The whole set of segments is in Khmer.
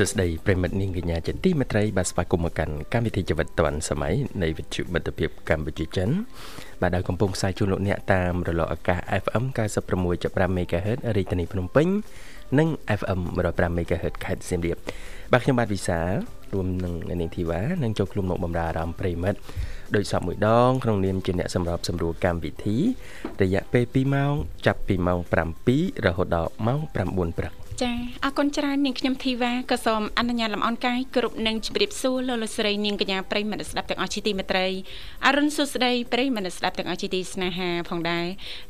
សួស្តីប្រិមិត្តនាងកញ្ញាជាទីមេត្រីបាទស្វាគមន៍មកកាន់កម្មវិធីជីវិតឌွန်សម័យនៃវិទ្យុមិត្តភាពកម្ពុជាចិនបាទដែលកំពុងផ្សាយជូនលោកអ្នកតាមរលកអាកាស FM 96.5 MHz រាជធានីភ្នំពេញនិង FM 105 MHz ខេត្តសៀមរាបបាទខ្ញុំបាទវិសារួមនឹងនាងធីវ៉ានឹងចូលខ្លួនមកបម្រើអារម្មណ៍ប្រិមិត្តដោយសពមួយដងក្នុងនាមជាអ្នកសម្របសម្រួលកម្មវិធីរយៈពេល2ម៉ោងចាប់ពីម៉ោង7រហូតដល់ម៉ោង9ព្រឹក ចាអរគុណច្រើននាងខ្ញុំធីវ៉ាក៏សូមអនុញ្ញាតលំអរកាយគ្រប់នឹងជម្រាបសួរលោកលោកស្រីនាងកញ្ញាប្រិយមិត្តស្ដាប់ទាំងអស់ជាទីមេត្រីអរុនសុស្ដីប្រិយមិត្តស្ដាប់ទាំងអស់ជាទីស្នេហាផងដែរ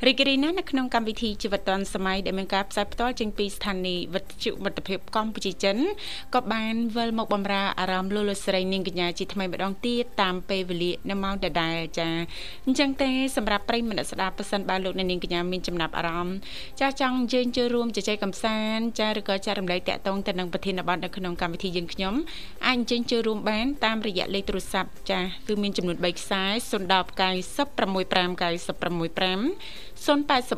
រីករាយណាស់នៅក្នុងកម្មវិធីជីវិតឌွန်សម័យដែលមានការផ្សាយផ្ទាល់ចេញពីស្ថានីយ៍វិទ្យុមិត្តភាពកម្ពុជាចិនក៏បានវិលមកបំរើអារម្មណ៍លោកលោកស្រីនាងកញ្ញាជាថ្មីម្ដងទៀតតាមពេលវេលានៅម៉ោងដដែលចាអញ្ចឹងទេសម្រាប់ប្រិយមិត្តស្ដាប់ប៉ះសិនបើលោកនាងកញ្ញាមានចំណាប់អារម្មណ៍ចាស់ចង់យើងចូលរួមជជែកកម្សាន្តចាឬក៏ចែករំលែកតាក់ទងទៅនឹងប្រធានបទនៅក្នុងកម្មវិធីយើងខ្ញុំអាចអញ្ជើញចូលរួមបានតាមរយៈលេខទូរស័ព្ទចាស់គឺមានចំនួន3ខ្សែ010 965 965 081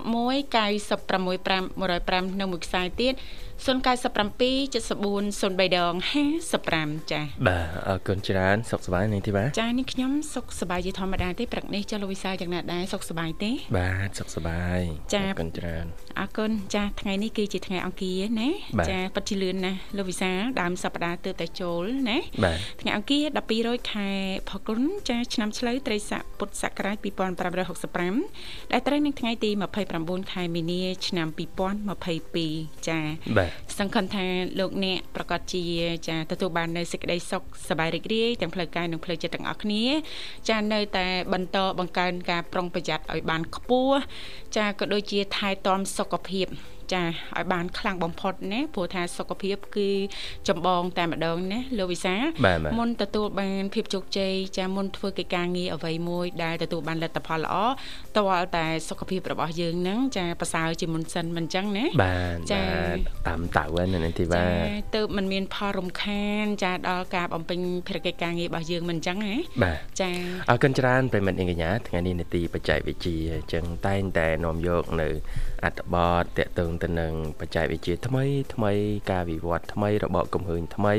965 105និងមួយខ្សែទៀត 097 74 03ដង55ចា៎បាទអរគុណច្រើនសុខសប្បាយនាងធីបាចា៎នេះខ្ញុំសុខសប្បាយជាធម្មតាទេព្រឹកនេះចាលោកវិសាលយ៉ាងណាដែរសុខសប្បាយទេ បាទសុខសប្បាយអរគុណច្រើនអរគុណចា៎ថ្ងៃនេះគឺជាថ្ងៃអង្គារណាចា៎ពិតជាលឿនណាស់លោកវិសាលដើមសប្តាហ៍ទើបតែចូលណាថ្ងៃអង្គារ1200ខែផល្គុនចា៎ឆ្នាំឆ្លូវត្រីស័កពុទ្ធសករាជ2565ដែលត្រូវនឹងថ្ងៃទី29ខែមីនាឆ្នាំ2022ចា៎បាទសង្ឃឹមថាលោកអ្នកប្រកាសជាចាទទួលបាននៅសេចក្តីសុខសប្បាយរីករាយទាំងផ្លូវកាយនិងផ្លូវចិត្តទាំងអស់គ្នា ចានៅតែបន្តបង្កើនការប្រុងប្រយ័ត្នឲ្យបានខ្ពស់ចាក៏ដូចជាថែទាំសុខភាព ចាឲ្យបានខ្លាំងបំផុតណាព្រោះថាសុខភាពគឺចម្បងតែម្ដងណាលោកវិសាមុនទទួលបានភាពជោគជ័យចាមុនធ្វើកិច្ចការងារអ្វីមួយដែលទទួលបានលទ្ធផលល្អតើតែសុខភាពរបស់យើងហ្នឹងចាប្រសើរជាមុនសិនមិនអញ្ចឹងណាបាទចាតាមតៅហ្នឹងទីបាទចាទៅมันមានផលរំខាន ចាដល់ការបំពេញភារកិច្ចការងាររបស់យើងមិនអញ្ចឹងណាបាទចាអរគុណច្រើនប្រិមិត្តនាងកញ្ញាថ្ងៃនេះនីតិបច្ចេកវិទ្យាអញ្ចឹងតែងតែនាំយកនៅ អត្ថបទតកតឹងទៅនឹងបច្ចេកវិទ្យាថ្មី ថ្មី ការវិវត្តថ្មីរបបកំហើញថ្មី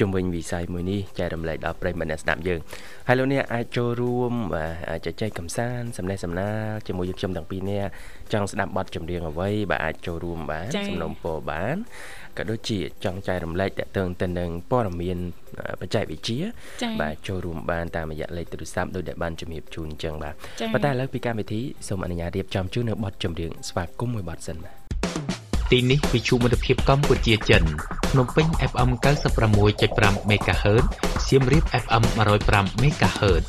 ជំវិញវិស័យមួយនេះចែករំលែកដល់ប្រិយមិត្តអ្នកស្ដាប់យើងហើយលោកអ្នកអាចចូលរួមជជែកកម្សាន្តសំណេះសំណាលជាមួយយើងខ្ញុំទាំងពីរនាក់ចង់ស្ដាប់បទចម្រៀងអ្វីបាទអាចចូលរួមបានសំណុំពរបាន ក៏ដូចជាចង់ចែករំលែកតទៅទៅនឹងព័ត៌មានបច្ចេកវិទ្យាបាទចូលរួមបានតាមរយៈលេខទូរស័ព្ទដោយដែលបានជំរាបជូនអញ្ចឹងបាទប៉ុន្តែឥឡូវពីកម្មវិធីសូមអនុញ្ញាតរៀបចំជូននៅបទចម្រៀងស្វាគមន៍មួយបទសិនបាទទីនេះវិទ្យុមិត្តភាពកម្ពុជាចិនភ្នំពេញ FM 96.5 MHz សៀមរាប FM 105 MHz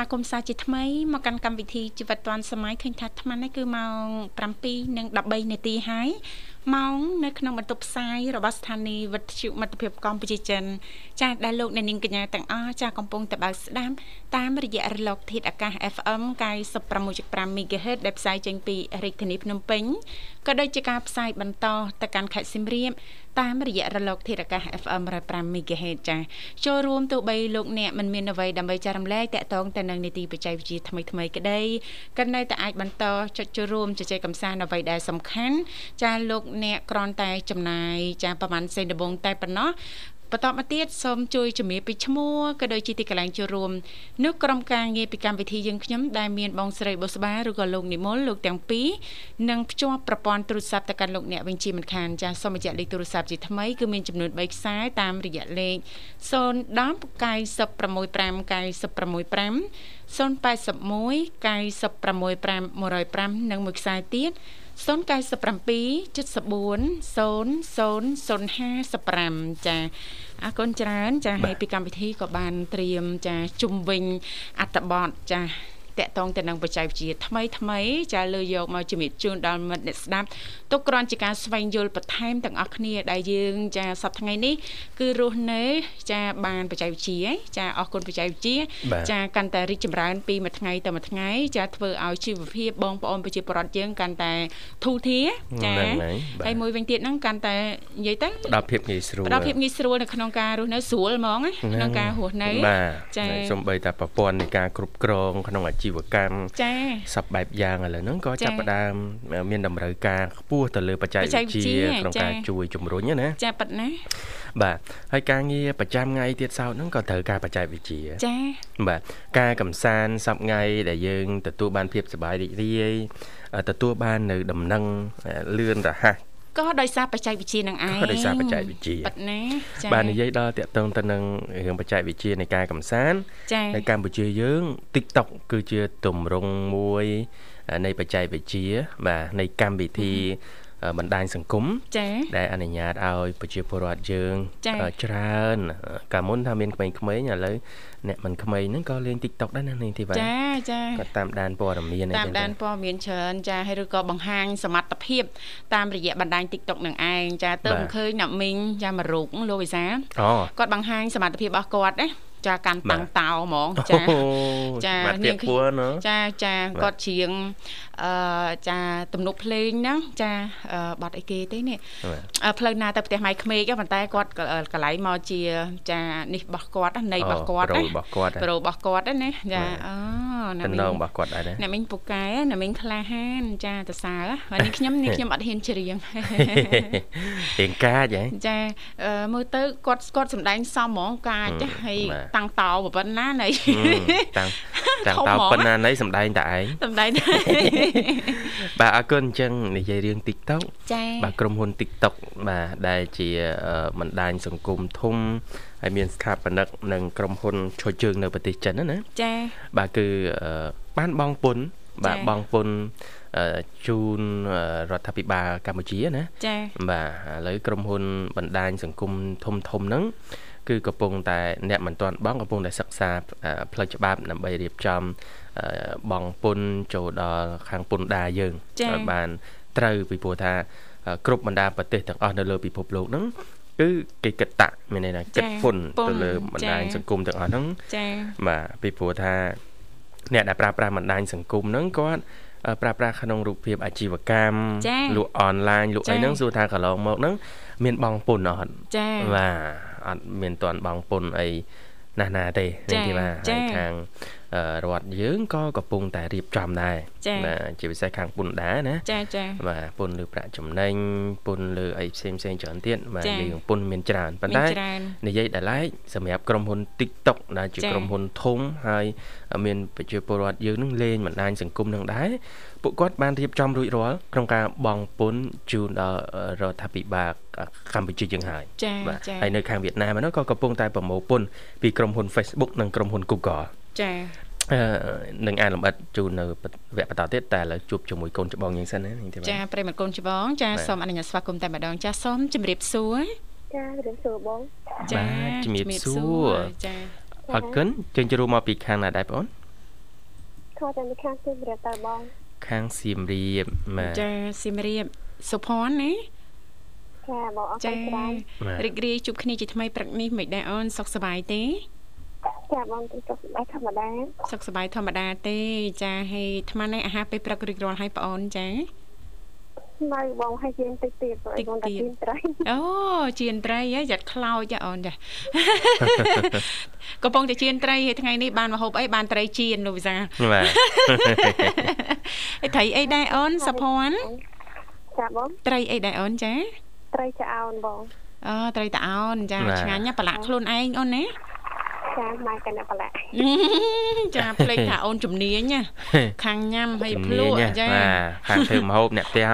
វាគមន៍សាជាថ្មីមកកាន់កម្មវិធីជីវិតឌွန်សម័យឃើញថាអាត្មានេះគឺម៉ោង7:13នាទីហើយម៉ោងនៅក្នុងបន្ទប់ផ្សាយរបស់ស្ថានីយ៍វិទ្យុមិត្តភាពកម្ពុជាចិនចាស់ដែលលោកអ្នកនាងកញ្ញាទាំងអស់ចាស់កំពុងតបស្ដាប់តាមរយៈរលកធាតុអាកាស FM 96.5 MHz ដែលផ្សាយចេញពីរាជធានីភ្នំពេញក៏ដូចជាការផ្សាយបន្តទៅកាន់ខេត្តសៀមរាបតាមរយៈរលកធាតុអាកាស FM 105 MHz ចា៎ចូលរួមទោះបីលោកអ្នកមិនមានអ្វីដើម្បីចែករំលែកតាក់ទងទៅនឹងនីតិបច្ចេកវិទ្យាថ្មីថ្មីក្តីក៏នៅតែអាចបន្តចុចចូលរួមជជែកកម្សាន្តអ្វីដែលសំខាន់ចា៎លោកអ្នកគ្រាន់តែចំណាយចាប្រហែលសេនដបងតែប៉ុណ្ណោះ បន្តមកទៀតសូមជួយជំរាបពីឈ្មោះក៏ដូចជាទីកន្លែងចូលរួមនោះក្រុមការងារពីកម្មវិធីយើងខ្ញុំដែលមានបងស្រីបុស្បាឬក៏លោកនិមលលោកទាំងពីរនឹងភ្ជាប់ប្រព័ន្ធទូរស័ព្ទទៅកាន់លោកអ្នកវិញជាមិនខានចាសសូមបញ្ជាក់លេខទូរស័ព្ទជាថ្មីគឺមានចំនួន3ខ្សែតាមរយៈលេខ010 965 965 081 965 105និងមួយខ្សែទៀត0 097ចាអរគុណច្រើន ចាហើយពីកម្មវិធីក៏បានត្រៀមចាជុំវិញអត្តបទចា តកតងទៅនឹងបច្ចេកវិទ្យាថ្មីថ្មីចាលើយកមកជំរាបជូនដល់មិត្តអ្នកស្ដាប់ទុកគ្រាន់ជាការស្វែងយល់បន្ថែមទាំងអស់គ្នាដែលយើងចាសប្តាហ៍ថ្ងៃនេះគឺរស់នៅចាបានបច្ចេកវិទ្យាចាអរគុណបច្ចេកវិទ្យាចាកាន់តែរីកចម្រើនពីមួយថ្ងៃទៅមួយថ្ងៃចាធ្វើឲ្យជីវភាពបងប្អូនប្រជាពលរដ្ឋយើងកាន់តែធូរធារចាហើយមួយវិញទៀតហ្នឹងកាន់តែនិយាយទៅផ្ដល់ភាពងាយស្រួលផ្ដល់ភាពងាយស្រួលនៅក្នុងការរស់នៅស្រួលហ្មងក្នុងការរស់នៅចាសំបីតែប្រព័ន្ធនៃការគ្រប់គ្រងក្នុងអាជីវកម្មចាសពបែបយ៉ាងឥឡូវហ្នឹងក៏ចាប់ផ្ដើមមានតម្រូវការខ្ពស់ទៅលើបច្ចេកវិទ្យាក្នុងការជួយជំរុញណាចាប៉ិតណាបាទហើយការងារប្រចាំថ្ងៃទៀតសោតហ្នឹងក៏ត្រូវការបច្ចេកវិទ្យាចាបាទការកំសាន្តសប្ថ្ងៃដែលយើងទទួលបានភាពសប្បាយរីករាយទទួលបាននៅដំណឹងលឿនរហ័ស ក៏ដោយសារបច្ចេកវិទ្យានឹងឯងក៏ដោយសារបច្ចេកវិទ្យាប៉ិតណាចា៎បាទនិយាយដល់តកតងទៅនឹងរឿងបច្ចេកវិទ្យានៃការកំសាន្តនៅកម្ពុជាយើង TikTok គឺជាទម្រង់មួយនៃបច្ចេកវិទ្យាបាទនៃកម្មវិធី បណ្ដាញសង្គមដែលអនុញ្ញាតឲ្យប្រជាពលរដ្ឋយើងច្រើនកាលមុនថាមានក្មេងៗឥឡូវអ្នកមិនក្មេងហ្នឹងក៏លេង TikTok ដែរណានាងធីវ៉ាចាចាគាត់តាមដានព័ត៌មានតាមដានព័ត៌មានច្រើនចាហើយឬក៏បង្ហាញសមត្ថភាពតាមរយៈបណ្ដាញ TikTok នឹងឯងចាទៅមិនឃើញអ្នកមីងចាមករូបលោកវិសាគាត់បង្ហាញសមត្ថភាពរបស់គាត់ណា ចាកាន់តាំងតោហ្មងចាចានាងចាចាគាត់ច្រៀងអឺចាទំនុកភ្លេងហ្នឹងចាបတ်អីគេទេនេះផ្លូវណាទៅផ្ទះម៉ៃក្មេកប៉ុន្តែគាត់កន្លែងមកជាចានេះរបស់គាត់នៃរបស់គាត់ណារបស់គាត់ប្រូរបស់គាត់ណាចាអូណាមីងរបស់គាត់ដែរណាមីងពូកែណាមីងក្លាហានចាតសើហើយនេះខ្ញុំនេះខ្ញុំអត់ហ៊ានច្រៀងរៀងកាចហ៎ចាមើលទៅគាត់គាត់សំដែងសមហ្មងកាចហើយតាំងតោប៉ុណ្ណាណៃតាំងតាំងតោប៉ុណ្ណាណៃសំដែងតែឯងសំដែងតែបាទអរគុណអញ្ចឹងនិយាយរឿង TikTok ចា៎បាទក្រុមហ៊ុន TikTok បាទដែលជាបណ្ដាញសង្គមធំហើយមានស្ថាបនិកនិងក្រុមហ៊ុនឈរជើងនៅប្រទេសចិនណាចា៎បាទគឺបានបងពុនបាទបងពុនជូនរដ្ឋាភិបាលកម្ពុជាណាចា៎បាទឥឡូវក្រុមហ៊ុនបណ្ដាញសង្គមធំធំហ្នឹង គឺកំពុងតែអ្នកមិនទាន់បងកំពុងតែសិក្សាផ្លូវច្បាប់ដើម្បីរៀបចំបងពុនចូលដល់ខាងពុនដាយើងឲ្យបានត្រូវពីព្រោះថា គ្រប់បណ្ដាប្រទេសទាំងអស់នៅលើពិភពលោកហ្នឹងគឺគេគិតតាក់មានន័យថាគិតពន្ធទៅលើបណ្ដាញសង្គមទាំងអស់ហ្នឹងចា៎បាទពីព្រោះថាអ្នកដែលប្រើប្រាស់បណ្ដាញសង្គមហ្នឹងគាត់ប្រើប្រាស់ក្នុងរូបភាពអាជីវកម្មលក់អនឡាញលក់អីហ្នឹងសួរថាកន្លងមកហ្នឹងមានបងពុនអត់ចា៎បាទ អត់មានតន់បងពុនអីណាស់ណាទេនេះទេបាទហើយខាង រដ្ឋយើងក៏កំពុងតែរៀបចំដែរបាទជាពិសេសខាងពុនដាណាចាចាបាទពុនលើប្រាក់ចំណេញពុនលើអីផ្សេងផ្សេងច្រើនទៀតបាទយើងពុនមានច្រើនប៉ុន្តែនិយាយដល់ឡែកសម្រាប់ក្រុមហ៊ុន TikTok ដែលជាក្រុមហ៊ុនធំហើយមានប្រជាពលរដ្ឋយើងនឹងលេងបណ្ដាញសង្គមនឹងដែរពួកគាត់បានរៀបចំរួចរាល់ក្នុងការបង់ពន្ធជូនដល់រដ្ឋាភិបាលកម្ពុជាយើងហើយបាទហើយនៅខាងវៀតណាមហ្នឹងក៏កំពុងតែប្រមូលពន្ធពីក្រុមហ៊ុន Facebook និងក្រុមហ៊ុន Google ចានឹងអានលម្អិតជូននៅវគ្គបន្តទៀតតែឥឡូវជួបជាមួយកូនច្បងយើងសិនណាចាប្រិមត្តកូនច្បងចាសូមអនុញ្ញាតស្វាគមន៍តែម្ដងចាសូមជម្រាបសួរចាជម្រាបសួរបងចាជម្រាបសួរចាអរគុណជើងជួបមកពីខាងណាដែរបងខោតែពីខាងសៀមរាបតើបងខាងសៀមរាបបាទចាសៀមរាបសុភ័ណ្ឌណាចាបងអរគុណច្រើនរីករាយជួបគ្នាជាថ្មីព្រឹកនេះមិនដែរអូនសុខសប្បាយទេចា បងសុខសប្បាយធម្មតាសុខសប្បាយធម្មតាទេ ចាហើយអាត្មានេះអាហារពេលព្រឹករួចរាល់ហើយបងអូនចានៅបងឲ្យជៀនតិចទៀតបងតែជៀនត្រីអូជៀនត្រីហ៎យ៉ាត់ខ្លោចអូនចាកំពុងតែជៀនត្រីហើយថ្ងៃនេះបានមកហូបអីបានត្រីជៀនលោកវិសាបាទអីត្រីអីដែរអូនសុភ័ណ្ឌចាបងត្រីអីដែរអូនចាត្រីចាអោនបងអូត្រីតាអោនចាឆ្ងាញ់ណាប្រឡាក់ខ្លួនឯងអូនណា ចាម៉ែកណ្ដប្រឡាក់ចាភ្លេចថាអូនជំនាញណាខាងញ៉ាំហើយភ្លក់ចាបាទខាងធ្វើម្ហូបអ្នកផ្ទះ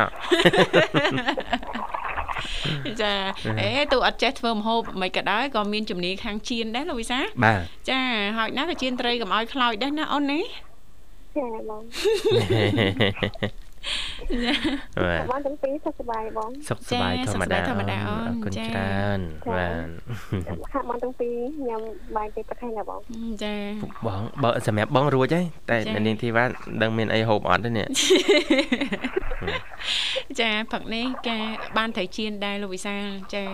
ចាអេទូអត់ចេះធ្វើម្ហូបមិនក៏ដោយក៏មានជំនាញខាងជៀនដែរលោកវិសាបាទចាហើយណាក៏ជៀនត្រីកុំឲ្យខ្លោចដែរណាអូនណាចាបង បាទបងទាំងពីរសុខសប្បាយបងសុខសប្បាយចាធម្មតាសុខសប្បាយធម្មតាអូនអូនអរគុណចាច្រើនបាទហាក់បងទាំងពីរញ៉ាំបាយទេប្រខែណាបងចាបងបើសម្រាប់បងរួចហើយតែចា៎អ្នកនាងធីវ៉ាដឹងមានអីហូបអត់ទេនេះចាផឹកនេះកាបានត្រីចៀនដែរលោកវិសាលចា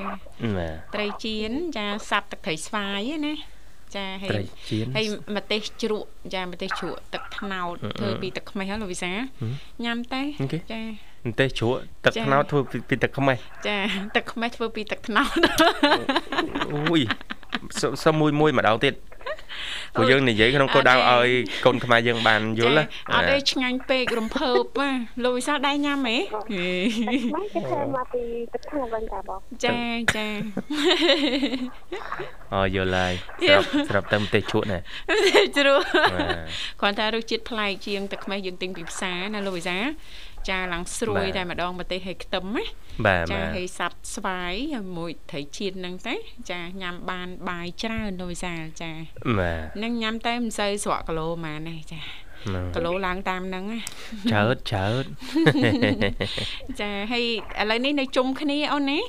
បាទត្រីចៀនចាសាប់ទឹកត្រីស្វាយណា ចាហើត្រីយចៀនហើយម្ទេសជ្រក់ចាម្ទេសជ្រក់ទឹកត្នោតអឺធ្វើពីទឹកខ្មេះហ៎លោកវិសាហឹមញ៉ាំតែអូខេចាអន្ទេសជ្រក់ទឹកចា៎ត្នោតធ្វើពីពីទឹកខ្មេះចាទឹកខ្មេះធ្វើពីទឹកត្នោតអូយសុសុំមួយមួយម្ដងទៀត ព្រោះយើងនិយាយក្នុងគោលដៅអត់ទេឲ្យកូនខ្មែរយើងបានយល់ណាអត់ទេឆ្ងាញ់ពេករំភើបណាលោកវិសាលដែរញ៉ាំហ៎ម៉េចគេធ្វើមកពីទឹកខាងវិញតាបងចាចាអូយល់ហើយយស្ល់រាប់ស្រាប់តែម្ទេសជ្រក់ណាជ្រក់បាទគ្រាន់តែរសជាតិប្លែកជាងទឹកខ្មេះយើងទិញពីផ្សារណាលោកវិសា ចាឡើងស្រួយបាទតែម្ដងម្ទេសឲ្យខ្ទឹមណាបាទចាបាទឲ្យសាប់ស្វាយហើយមួយត្រីចៀនហ្នឹងទៅចាញ៉ាំបានបាយច្រើនលោកវិសាចាបាទនឹងញ៉ាំតែមិនសូវស្រក់គីឡូហ្មងទេចាហ្នឹងគីឡូឡើងតាមហ្នឹងណាចើតចើតចាហើយឥឡូវនេះនៅជុំគ្នាអូនណា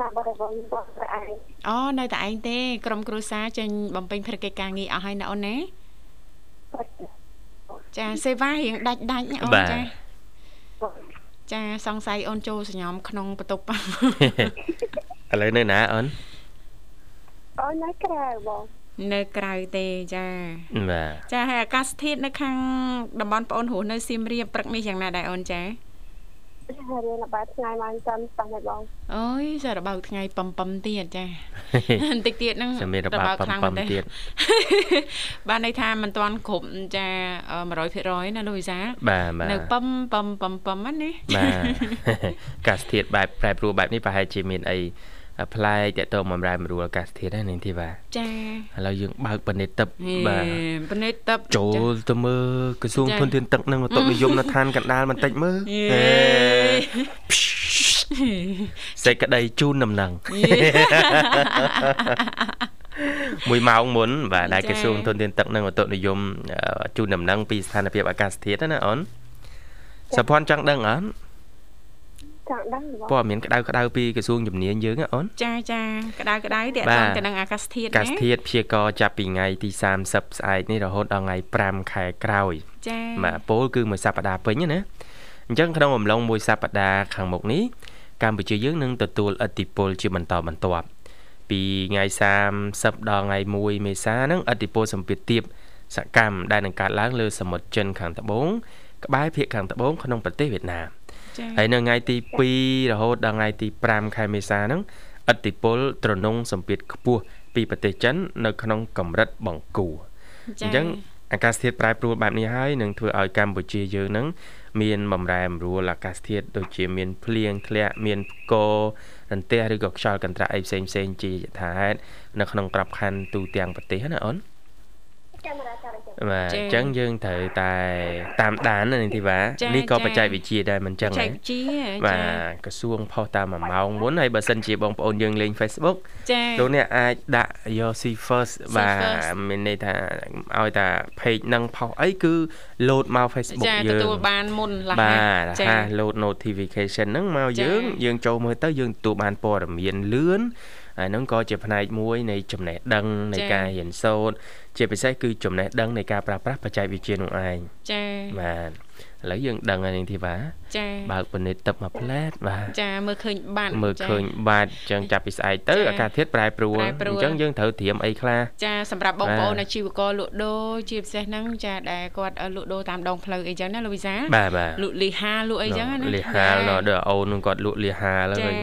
ណាបងបងបងតែឯងអូនៅតែឯងទេ ក្រុមគ្រួសារចេញបំពេញភារកិច្ចការងារអស់ហើយណាអូនណា ចាសេវារៀងដាច់ដាច់ណាអូនបាទចាចាសង្ស័យអូនចូលសញ្ញំក្នុងបន្ទប់ឥឡូវនៅណាអូនអូននៅក្រៅបងនៅក្រៅទេចាបាទចាហើយអាកាសធាតុនៅខាងតំបន់ប្អូនរស់នៅសៀមរាបព្រឹកនេះយ៉ាងណាដែរអូនចា ហើយរៀនល្បែងថ្ងៃបានចាំតាំងឲ្យបងអូយសារបើកថ្ងៃប៉ំប៉ំទៀតចាបន្តិចទៀតហ្នឹងសម្រាប់របបប៉ំប៉ំទៀតបានន័យថាមិនទាន់គ្រប់ចា100%ណាលោកវិសាបាទបាទនៅប៉ំប៉ំប៉ំប៉ំហ្នឹងណាបាទកាសធាតុបែបប្រែប្រួលបែបនេះប្រហែលជាមានអី ប្លែកតកតងបំរែបំរួលអាកាសធាតុហ្នឹងនាងធីបាទចាឥឡូវយើងបើកបនិតទឹកហេបាទបនិតតបចូលទៅមើលក្រសួងចា៎ធនធានទឹកនិងឧតុនិយមនៅឋានកណ្ដាលបន្តិចមើលយេហេសេចក្តីជូនដំណឹងមួយម៉ោងមុនបាទដែលចា៎ក្រសួងធនធានទឹកនិងឧតុនិយមអឺជូនដំណឹងពីស្ថានភាពអាកាសធាតុណាអូនសុភ័ណ្ឌចង់ដឹងអត់ ចង់ដឹងបងព័ត៌មានក្តៅក្តៅពីក្រសួងជំនាញយើងណាអូនចាចាក្តៅក្តៅតាក់បាទទងទៅនឹងអាកាសធាតុអាកាសណាធាតុព្យាករណ៍ចាប់ពីថ្ងៃទី30ស្អែកនេះរហូតដល់ថ្ងៃ5ខែក្រោយចាបាទពលគឺមួយសប្តាហ៍ពេញណាអញ្ចឹងក្នុងអំឡុងមួយសប្តាហ៍ខាងមុខនេះកម្ពុជាយើងនឹងទទួលឥទ្ធិពលជាបន្តបន្ទាប់ពីថ្ងៃ30ដល់ថ្ងៃ1មេសាហ្នឹងឥទ្ធិពលសម្ពាធទាបសកម្មដែលនឹងកើតឡើងលើសមុទ្រចិនខាងត្បូងក្បែរភាគខាងត្បូងក្នុងប្រទេសវៀតណាមចា ហើយនៅថ្ងៃទី2រហូតដល់ថ្ងៃទី5ខែមេសាហ្នឹងឥទ្ធិពលត្រនងសម្ពាធខ្ពស់ពីប្រទេសចិន នៅក្នុងកម្រិតបង្គួរអញ្ចឹងអាកាសធាតុប្រែប្រួលបែបនេះហើយនឹងធ្វើឲ្យកម្ពុជាយើងនឹងមានបំរែបំរួលអាកាសធាតុដូចជាមានភ្លៀងធ្លាក់មានផ្គររន្ទះឬក៏ខ្យល់កន្ត្រាក់អីផ្សេងផ្សេងៗជាយថាហេតុនៅក្នុងក្របខ័ណ្ឌទូទាំងប្រទេសណាអូនចាំរ៉ាចាំរ៉ាចាំ បាទចា៎អញ្ចឹងយើងត្រូវតែតាមដានណានាងធីវ៉ាចា៎នេះក៏ចា៎បច្ចេកវិទ្យាដែរមិនអញ្ចឹងចែហ៎កជាបាចាទក្រសួងផុសតាមមួយម៉ោងមុនហើយបើសិនជាបងប្អូនយើងលេង Facebook ចាលោកអ្នកអាចដាក់យក see first បាទ first មានន័យថាឲ្យតា page នឹងផុសអីគឺ load មក Facebook ចាយើងទទួលបានមុនរហ័សបាទរចាហ័ស load notification ហ្នឹងមកចា៎យើងយើងចូលមើលទៅយើងទទួលបានព័ត៌មានលឿន ហើយហ្នឹងក៏ជាផ្នែកមួយនៃចំណេះដឹងនៃចា៎ការរៀនសូត្រជាពិសេសគឺចំណេះដឹងនៃការប្រើប្រាស់បច្ចេកវិទ្យានោះឯងចាបាទឥឡូវយើងដឹងហើយនាងធីវ៉ាចាបើកពនិតទឹកមួយផ្លែតបាទចាមើលឃើញបាត់មើលចាឃើញបាតអញ្ចឹងចាប់ពីស្អែកទៅចា៎អាកាសធាតុប្រែប្រួលប្រែប្រួលអញ្ចឹងយើងត្រូវត្រៀមអីខ្លះចាសម្រាប់បងបាទប្អូនអាជីវករលក់ដូរជាពិសេសហ្នឹងចាដែលគាត់លក់ដូរតាមដងផ្លូវអីចឹងណាលោកវិសាបាទបាទលក់លីហាលក់អីចឹងណាលីហាលណដល់អូននឹងគាត់លក់លីហាលចាវិញ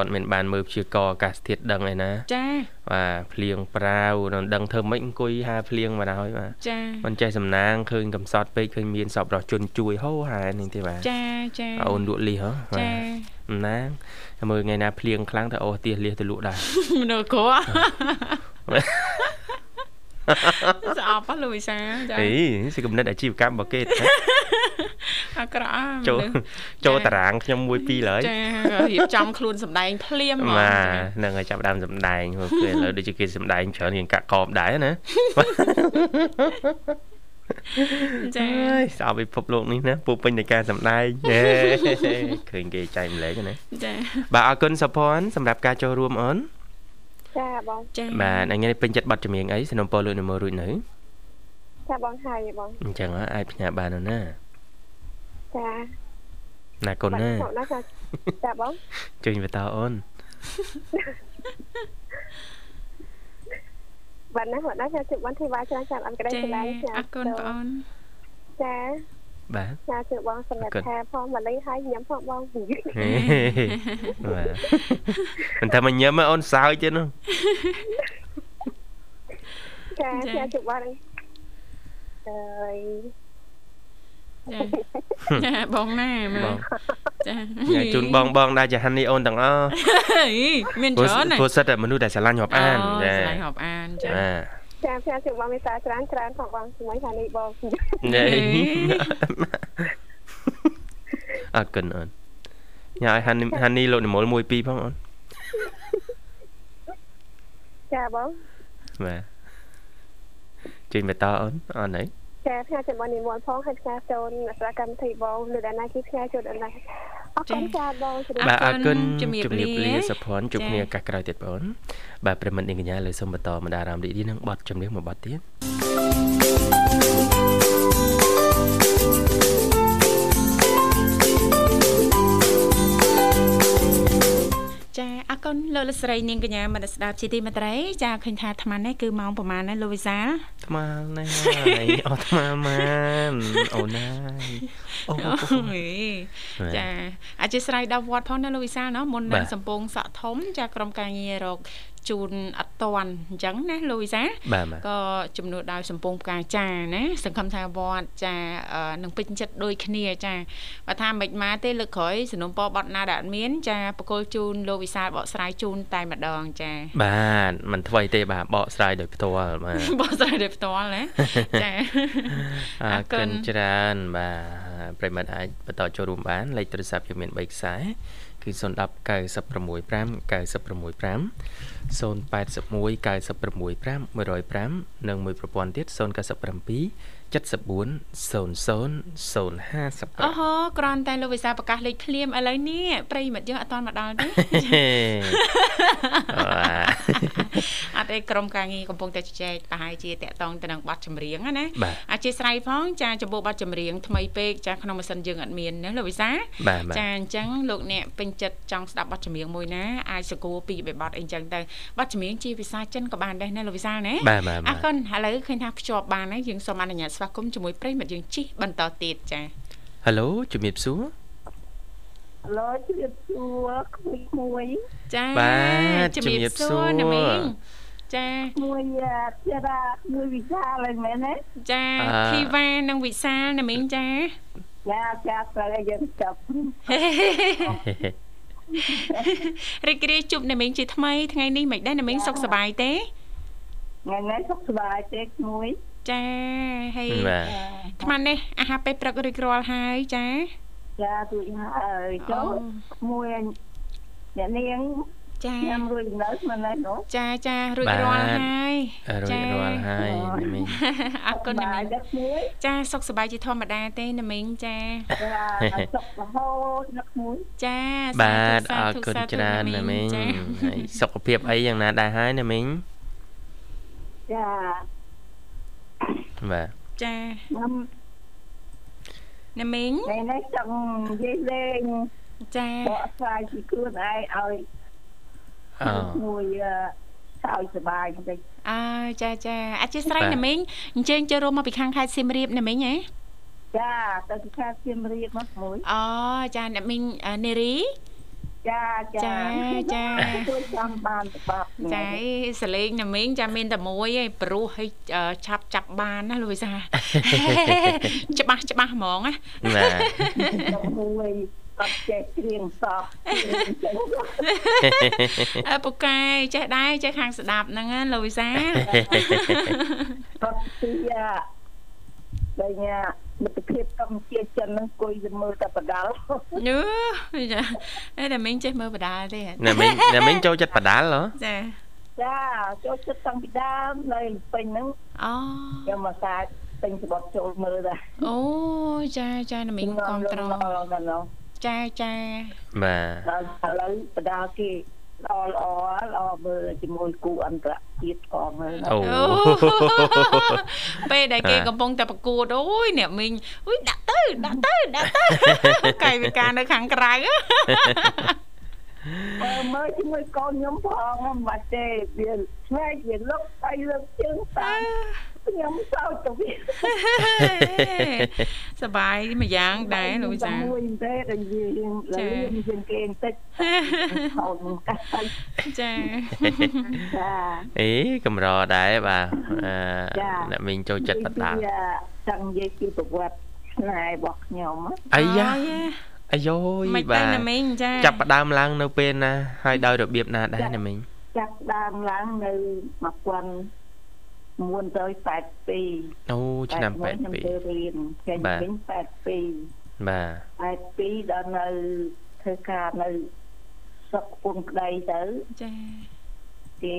គាត់មិនបានមើលព្យាករណ៍អាកាសធាតុដឹងឯណាចាបាទភ្លៀងប្រាវនឹងដឹងធ្វើម៉េចអង្គុយហាភ្លៀងមកដល់បាទចាមិនចេះសំណាងឃើញកំសត់ពេកឃើញមានសពរស់ជន់ជួយហូហែនេះទេបាទចាចាអូនលក់លីហ៎បាចាទសំណាងតែមើលថ្ងៃណាភ្លៀងខ្លាំងទៅអូសទៀសលះទៅលក់ដែរមនុស្សក្រ ស្អប់ហ៎លោកវិសាចាអីសិកំណត់អាជីវកម្មរបស់គេទេអាក្រក់ហ៎ចូលមនុស្សចូលតារាងខ្ញុំមួយពីរឡើយចារៀបចំខ្លួនសម្ដែងភ្លាមហ្មងបាទចាហ្នឹងហើយចាប់ផ្ដើមសម្ដែងហូបពេលឥឡូវដូចជាគេសម្ដែងច្រើនរៀងកាក់កបដែរណាចាអើយសោកពិភពលោកនេះណាពូពេញនៃការសម្ដែងហេឃើញគេចែកម្លែកណាចាបាទអរគុណសុភ័ណ្ឌសម្រាប់ការចូលរួមអូន ចាបងចាបាទថ្ងៃនេះពេញចិត្តប័ណ្ណចម្រៀងអីสนុំពរលើកនិមលរួចនៅចាបងហើយបងអញ្ចឹងហ៎អាចផ្ញើបាននោះណាចាណាគុណណាបងណាចាចាបងជួយបន្តអូនបានណាបងណាចាជិះបានធីវ៉ាច្រើនចាំអត់ក្តីចាឆ្លាញ់ចាអរគុណបងអូនចា បាទចាជិះបងសម្រាប់ថាផងមកលេងហើយញ៉ាំផងបងហេបាទមិនថាមកញឹមអូនសើចទេនោះចាចាជិះបងអើយចាចាបងណាមើបលងចាញ៉ាំជូនបងបងដែរចាហានីអូនទាំងអស់ហេមានព្រោះច្រើនណាព្រោះសិតតែមនុស្សដែលស្រឡាញ់រាប់អានចាចាឆ្លៃហប់អានចាបាទ ចាចាជិះបងមានសារច្រើនច្រើនផងបងជាមួយខាងនេះបងនេះអរគុណអូនញ៉ាំឲ្យហានីហានីលោកនិមល1 2ផងអូនចាបងបាទជួយបន្តអូនអូនហើយចាផ្ញើចាំបងនិមន្តផងហើយផ្ញើចូលសកម្មភាពបងនៅដល់ណាគឺផ្ញើចូលដល់ណា អរគុណចាបងជម្រាបបាទអរគុណជំរាបជំរាបលាលាសុភ័ណ្ឌជួបចា៎គ្នាឱកាសក្រោយទៀតបងអូនបាទប្រិមត្តនាងកញ្ញាលើសូមបន្តមកដារអារម្មណ៍រីករាយនឹងបទចម្រៀងមួយបទទៀតចាអ កូនលោកលស្រីនាងកញ្ញាមនស្ដាប់ជាទីមេត្រីចាឃើញថាអាត្មានេះគឺម៉ោងប្រហែលណាលោកវិសាលអាត្មាណាអូអាត្មាម៉ានអូណាអូចាអធិស្ឋានដល់វត្តផងណាលោកវិសាលណាមុននឹងសំពងសក់ធំចាក្រុមការងាររក ជូនអត់តន់អញ្ចឹងណាលោកវិសាលបាទបាទក៏ជំនួសដោយសំពងផ្កាចាណាសង្ឃឹមថាវត្តចាអឺនឹងពេញចិត្តដូចគ្នាចាបើថាមិនមកទេលើកក្រោយสนុំពរបត់ណាដែលអត់មានចាបកគលជូនលោកវិសាលបកស្រាយជូនតែម្ដងចាបាទមិនថ្មីទេបាទបកស្រាយដោយផ្ទាល់បាទបកស្រាយដោយផ្ទាល់ណាចាអរគុណច្រើនបាទប្រិមត្តអាចបន្តចូលរួមបានលេខទូរស័ព្ទយើងមាន3ខ្សែ គឺ010 965 965 081 965 105និងមួយប្រព័ន្ធទៀត097 74 00 055អូហូគ្រាន់តែលោកវិសាលប្រកាសលេខភ្លាមឥឡូវនេះប្រិយមិត្តយើងអត់ទាន់មកដល់ទេ អត់ទេក្រុមការងារកំពុងតែជជែកប្រហែលជាតាក់តងទៅនឹងប័ណ្ណចម្រៀងណាណាបាទអធិស្ឋានផងចាចំពោះប័ណ្ណចម្រៀងថ្មីពេកចាក្នុងម៉ាស៊ីនយើងអត់មានណាលោកវិសាបាទបាទចាអញ្ចឹងលោកអ្នកពេញចិត្តចង់ស្ដាប់ប័ណ្ណចម្រៀងមួយណាអាចសកួរពីបេប័ណ្ណអីអញ្ចឹងទៅប័ណ្ណចម្រៀងជាភាសាចិនក៏បានដែរណាលោកវិសាណាបាទបាទអបារទគុណឥឡូវឃើញថាភ្ជាប់បានហើយយើងសូមអនុញ្ញាតស្វាគមន៍ជាមួយប្រិយមិត្តយើងជិះបន្តទៀតចាហេឡូជំរាបសួរ ឡូជម្រាបសួរក្មួយក្មួយចាបាទជំរាបជំរាបសួសួររណាមីងចាក្មួយជារាមួយវិសាលហើយមែនទេចាអឺធីវ៉ានិងវិសាលណាមីងចាចាចាស្រីយើងចាប់រីករាយជួបណាមីងជាថ្មីថ្ងៃនេះមិនដែរណាមីងសុខសប្បាយទេថ្ងៃនេះសុខសប្បាយទេក្មួយចាហើយបាទអាត្មានេះអាហារពេលព្រឹករួចរាល់ហើយចា ចាទួយហើយចូលក្មួយអ្នកនាងចាញ៉ាំរួចនៅមិនដែរនោះចាចារួចរាល់ហើយរួចរាល់ហើយនេះមីងអរគុណណាមីងដឹកមួយចាសុខសប្បាយជាធម្មតាទេណាមីងចាចាសុខរហូតនឹកមួយចាបាទអសារធុគុណសាធុច្រើនណាមីងចាហើយសុខភាពអីយ៉ាងណាដែរហើយណាមីងចាបាទចាញ៉ាំ ណាមីងថ្ងៃនេះចង់និយាយលេងចាបកស្រាយពីខ្លួនឯងឲ្យអូមួយសើចសប្បាយបន្តិចអើចាចាអធិស្ឋានណាមីងអញ្ជើញចូលរួមមកពីខាងខេត្តសៀមរាបណាមីងហ៎ចាទៅទីខាងសៀមរាបមកមួយអូចាអ្នកមីងអឺនារី ចាចាចាចាជួយចាំបានទៅបាប់ចាអីសលេងណាមីងចាមានតែមួយឯងព្រោះឲ្យអឺឆាប់ចាប់បានណាលោកវិសាច្បាស់ច្បាស់ហ្មងណាបាទមួយអត់ចេះគ្រៀងសោះអើពូកែចេះដែរចេះខាងស្ដាប់ហ្នឹងណាលោកវិសាអត់ទីអាតែញ៉ា មិត្តភាពកម្ពុជាចិនហ្នឹងគួយទៅមើលតែបដាល់ញើចាអេតែមីងចេះមើលបដាលទេណាមីងណាមីងចូលចិត្តបដាល់ហ៎ចាចាចូលចិត្តតាំងពីដើមនៅពេញហ្នឹងអូខ្ញុំមកសាទិញស្បត់ចូលមើលដែរអូចាចាណាមីងគ្រប់ត្រដល់ដល់ចាចាបាទដល់ឥឡូវបដាគេ ល្អល្អល្អមើលជាមួយគូអន្តរជាតិក៏មើលអូអូពេលដែលគេកំពុងតែប្រកួតអូយអ្នកមីងអូយដាក់ទៅដាក់ទៅដាក់ទៅកាយវិការនៅខាងក្រៅមើលមើលជាមួយកូនខ្ញុំផងមិនបាច់ទេវាឆ្វែកវាលុកអីលើកជើងតាម ខ្ញុំសោកទៅវាសបាយមួយយ៉ាងដែរលោកចាមួយទេដែលយើងលើយើងគេបន្តិចហូតកាស់ទៅចាចាអេកម្រដែរបាទអឺចាអ្នកមីងចូលចិត្តបដាល់ចង់និយាយពីប្រវត្តិឆ្នៃរបស់ខ្ញុំណាអាយ៉ាអូយអាយ៉យមិនបាដឹងទណាមីងចាចាប់ផ្ដើមឡើងនៅពេលណាហើយដោយរបៀបណាដែរណាមីងចាប់ដើមឡើងនៅ 1982អូឆ្នាំខ្ញុំទៅរៀនចេញវិញ82 82បាទ82ដល់នៅធ្វើការនៅស្រុកពុនក្តីទៅចាគេ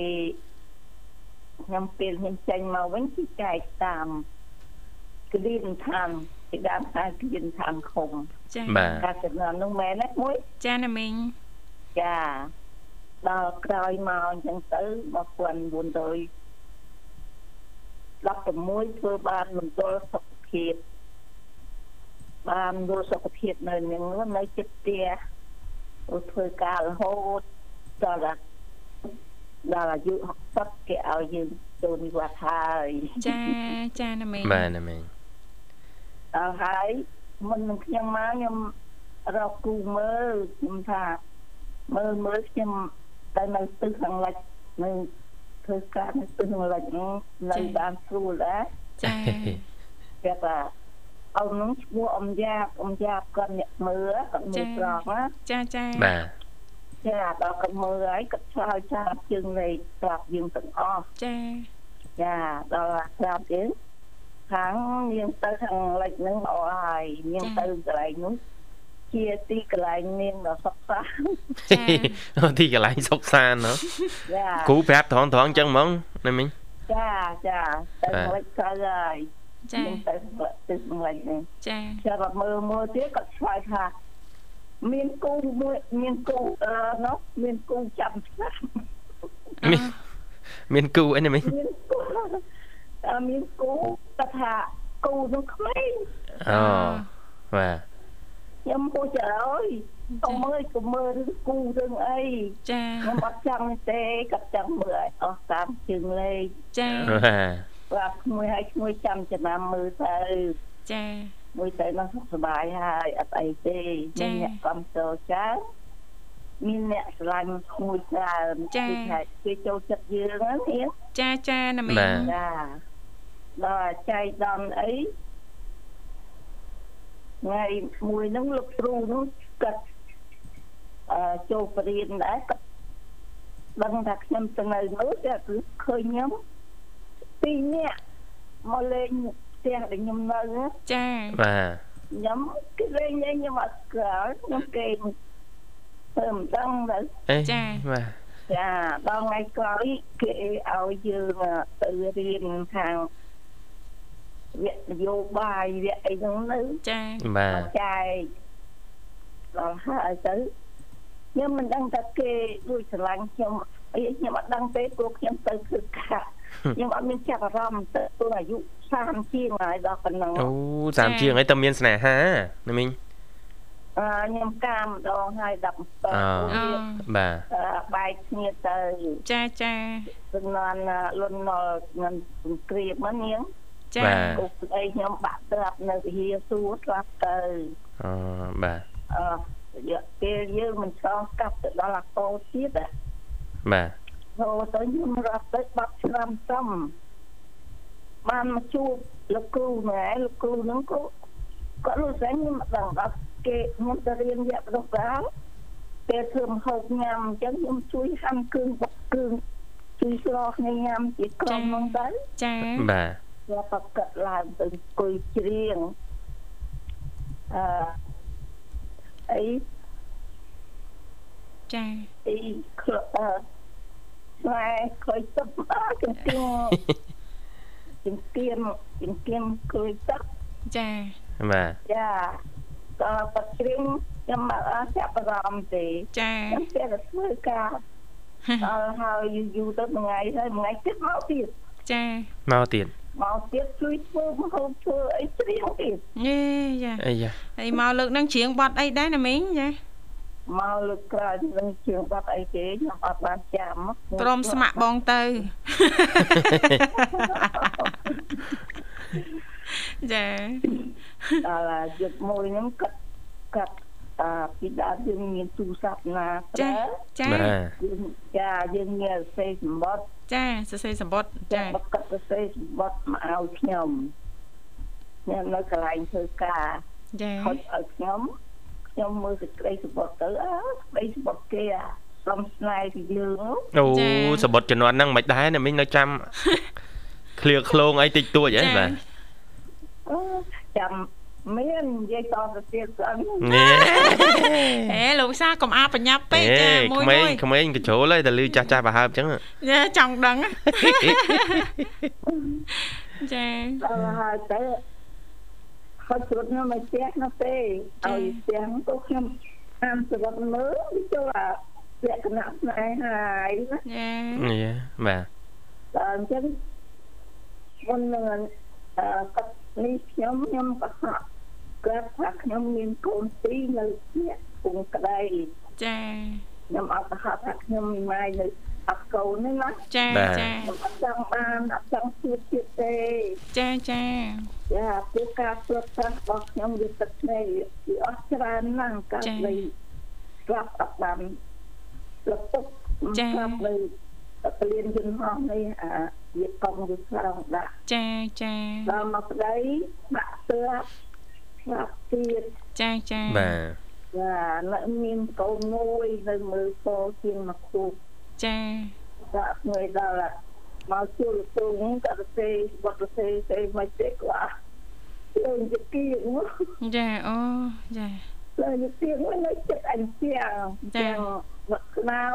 ខ្ញុំពេលខ្ញុំចេញមកវិញគឺចែកតាមគ្លៀនឋានគេដើមថាគ្លៀនឋានឃុំចាបាទកាលចំនួននោះមែនទេមួយចាណាមីងចាដល់ក្រោយមកអញ្ចឹងទៅ1900 16ធ្វើបានមណ្ឌលសុខភាពបានមណ្ឌលសុខភាពនៅនឹងនោះនៅចិត្តផ្ទះអូធ្វើការរហូតដល់ដល់អាយុ60គេឲ្យយើងចូលនិវត្តន៍ហើយចាចាណាមីងបាទណាមីងដល់ហើយមុននឹងខ្ញុំមកខ្ញុំរកគូមើលខ្ញុំថាមើលមើលខ្ញុំទៅនៅទិសខាងលិចនៅ ធ្វើការនៅទិសខាងលិចនោះនៅបានស្រួលដែរចាគេថាអ៊ំនោះឈ្មោះអ៊ំយ៉ាបអ៊ំយ៉ាបគាត់អ្នកមើលគាត់មើលប្រងណាចាចាបាទចាដល់គាត់មើលហើយគាត់ឆ្លើយថាជើងលេខប្រាប់យើងទាំងអស់ចាចាដល់ប្រាប់យើងខាងយើងទៅខាងលិចហ្នឹងល្អហើយយើងទៅកន្លែងនោះ ជាទីកន្លែងនាងដ៏សុខសាន្តចាអូទីកន្លែងសុកសានណ៎ចាគ្រូប្រាប់ត្រង់ត្រង់អញ្ចឹងហ្មងណាមីងចាចាទៅបាទលិចទៅហើយចាយើងទៅទៅលិចហ្នឹងចាចាំមើលមើលទៀតគាត់ឆ្លើយថាមានគូមួយមានគូអឺនោះមានគូចាំឆ្នាំមានមានគូអីណាមីងមានគូអឺមានគូគាត់ថាគូនោះក្មេងអូបាទ ខ្ញុំពូចអើយទៅមើលទៅមើលរឿងគូរឿងអីចាខ្ញុំអត់ចង់ទេគាត់ចង់មើលឲ្យអស់តាមជើងលេខចាបាទបាទក្មួយឲ្យក្មួយចាំចំណាំមើលទៅចាមួយទៅនោះសុខសប្បាយហើយអត់អីទេមានអ្នកគ្រប់គ្រងច្រើនមានអ្នកស្រឡាញ់ក្មួយច្រើនគឺថាគេចូលចិត្តយើងហ្នឹងនាងចាចាណាមីងបាទចាដល់ចៃដន្យអី ថ្ងៃមួយហ្នឹងលោកគ្រូនោះគាត់អឺចូលបរៀនដែរគាត់ដឹងថាខ្ញុំទៅនៅនោះតែគឺឃើញខ្ញុំពីរនាក់មកលេងផ្ទះដែលខ្ញុំនៅណាចាបាទខ្ញុំគេលេងលេងខ្ញុំអត់ស្គាល់ខ្ញុំគេធ្វើមិនដឹងទៅអេចាបាទចាដល់ថ្ងៃក្រោយគេឲ្យយើងទៅរៀនខាង វគ្គនយោបាយវគ្គអីហ្នឹងនៅចាបាទចែកដល់ហើយទៅខ្ញុំមិនដឹងថាគេដូចស្រឡាញ់ខ្ញុំអីខ្ញុំអត់ដឹងទេព្រោះខ្ញុំទៅធ្វើការខ្ញុំអត់មានចាប់អារម្មណ៍ទៅព្រោះអាយុ30ជាងហើយដល់ប៉ុណ្ណឹងអូ30ជាងអីតើមានស្នេហាណាមីងអឺខ្ញុំកាមម្ដងហើយ17អូអូបាទអឺបែកគ្នាទៅចាចាសំណានលន់នល់នឹងសង្គ្រាមហ្នឹងនាង ចាគុកស្អីខ្ញុំបាក់ត្រាប់នៅវិហារសួរស្លាប់ទៅអូបាទអឺរយៈពេលយើងមិនឆ្លងកាត់ទៅដល់អាកោទៀតបាទហូរទៅខ្ញុំរត់ទៅ10ឆ្នាំសំបានមកជួបលោកគ្រូណែលោកគ្រូហ្នឹងក៏គាត់លោកស្រីខ្ញុំមិនដឹងដល់គេខ្ញុំទៅរៀនវគ្គប្រដាល់ពេលធ្វើម្ហូបញ៉ាំអញ្ចឹងខ្ញុំជួយហាន់គ្រឿងបុកគ្រឿងជួយស្លគ្នាញ៉ាំជាក្រុមហ្នឹងទៅចាបាទ គាត់បកកាត់ឡើងទៅអង្គុយច្រៀងអឺអីចាអីក្លអឺស្វែឃើញទឹកអើកន្ទៀងចង្កៀមចង្កៀមគ្រួយទឹកចាបាទចាក៏បាត់ជ្រៀងខ្ញុំអត់ចាប់អារម្មណ៍ទេចាខ្ញុំចេះតែធ្វើការដល់ហើយយូរយូរទៅមួយថ្ងៃហើយមួយថ្ងៃទៀតមកទៀតចាមកទៀត មកទៀតជួយធ្វើម្ហូបធ្វើអីជ្រៀងទៀតយេចាអីយ៉ាហើយមកលើកនឹងច្រៀងបត់អីដែរណាមីងចាមកលើកក្រោយនឹងជាងបាត់អីទេខ្ញុំអត់បានចាំព្រមស្ម័គ្របងទៅចាដល់យប់មួយហ្នឹងកាត់កាត់ អាពីដើមយើងមានទូរស័ព្ទណាចាប្រើចាបាទយើងចាយើងមានសេសម្បត្តិចាសរសេរសម្បត្តិចាចាបកាត់សេសម្បត្តិមកឲ្យខ្ញុំខ្ញុំនៅកន្លែងធ្វើការចាហត់ឲ្យខ្ញុំខ្ញុំមើលសេចក្តីសម្បត្តិទៅអើសេចក្តីសម្បត្តិគេអាសំស្នេហ៍ពីយើងអូសបុតជំនាន់ហ្នឹងមិនដែរណាមីងនៅចាំឃ្លៀឃ្លោងអីតិចតួចហ៎បាទអឺចាំ មាននិយាយតទៅទៀតស្អីណែហេលោកសាកុំអាបញ្ញាប់ពេកចាមួយក្មេមួងយក្មេងកញ្ជ្រោលហើយតែលឺចាស់ចាស់ប្រហើបអញ្ចឹងចាចង់ដឹងចាដល់ហើយទៅហត់ស្រុតនៅមកផ្ទះនោះទេឲ្យផ្ទះទៅខ្ញុំតាមសវត្តមើលវាចូលអាលក្ខណៈស្នេហាហើយណាចានេះបាទដល់អញ្ចឹងមុននឹងអឺគាត់ នេះខ្ញុំខ្ញុំក៏ហាក់គាត់ថាខ្ញុំមានកូនពីរនៅផ្ទះពងក្តីចាខ្ញុំអត់ទៅហាក់ថាខ្ញុំមានម៉ែនៅអត់កូនទេណាចាចាខ្ញុំអត់ចង់បានអត់ចង់ជួបទៀតទេចាចាចាព្រោះការព្រួតប្រាសរបស់ខ្ញុំវាទឹកភ្នែកវាអស់ច្រើនណាស់ការលេស្រាប់អត់បានលពុកស្រាប់នៅ ពលានយន្តហោះនេះអាវាកង់វាឆ្លងដាក់ចាចាដល់មកប្តីដាក់ស្រាប់ស្រាប់ទៀតចាចាបាទចានៅមានកូនមួយនៅមើលពណ៌ជាងមកគូចាដាក់មួយដល់មកជួលពងក៏ទៅសេវត្តសេសេមកទេគាត់យើងជាគៀងចាអូចាលើយទៀងនៅចិត្តអញ្ចឹងទាំងវត្តស្នោ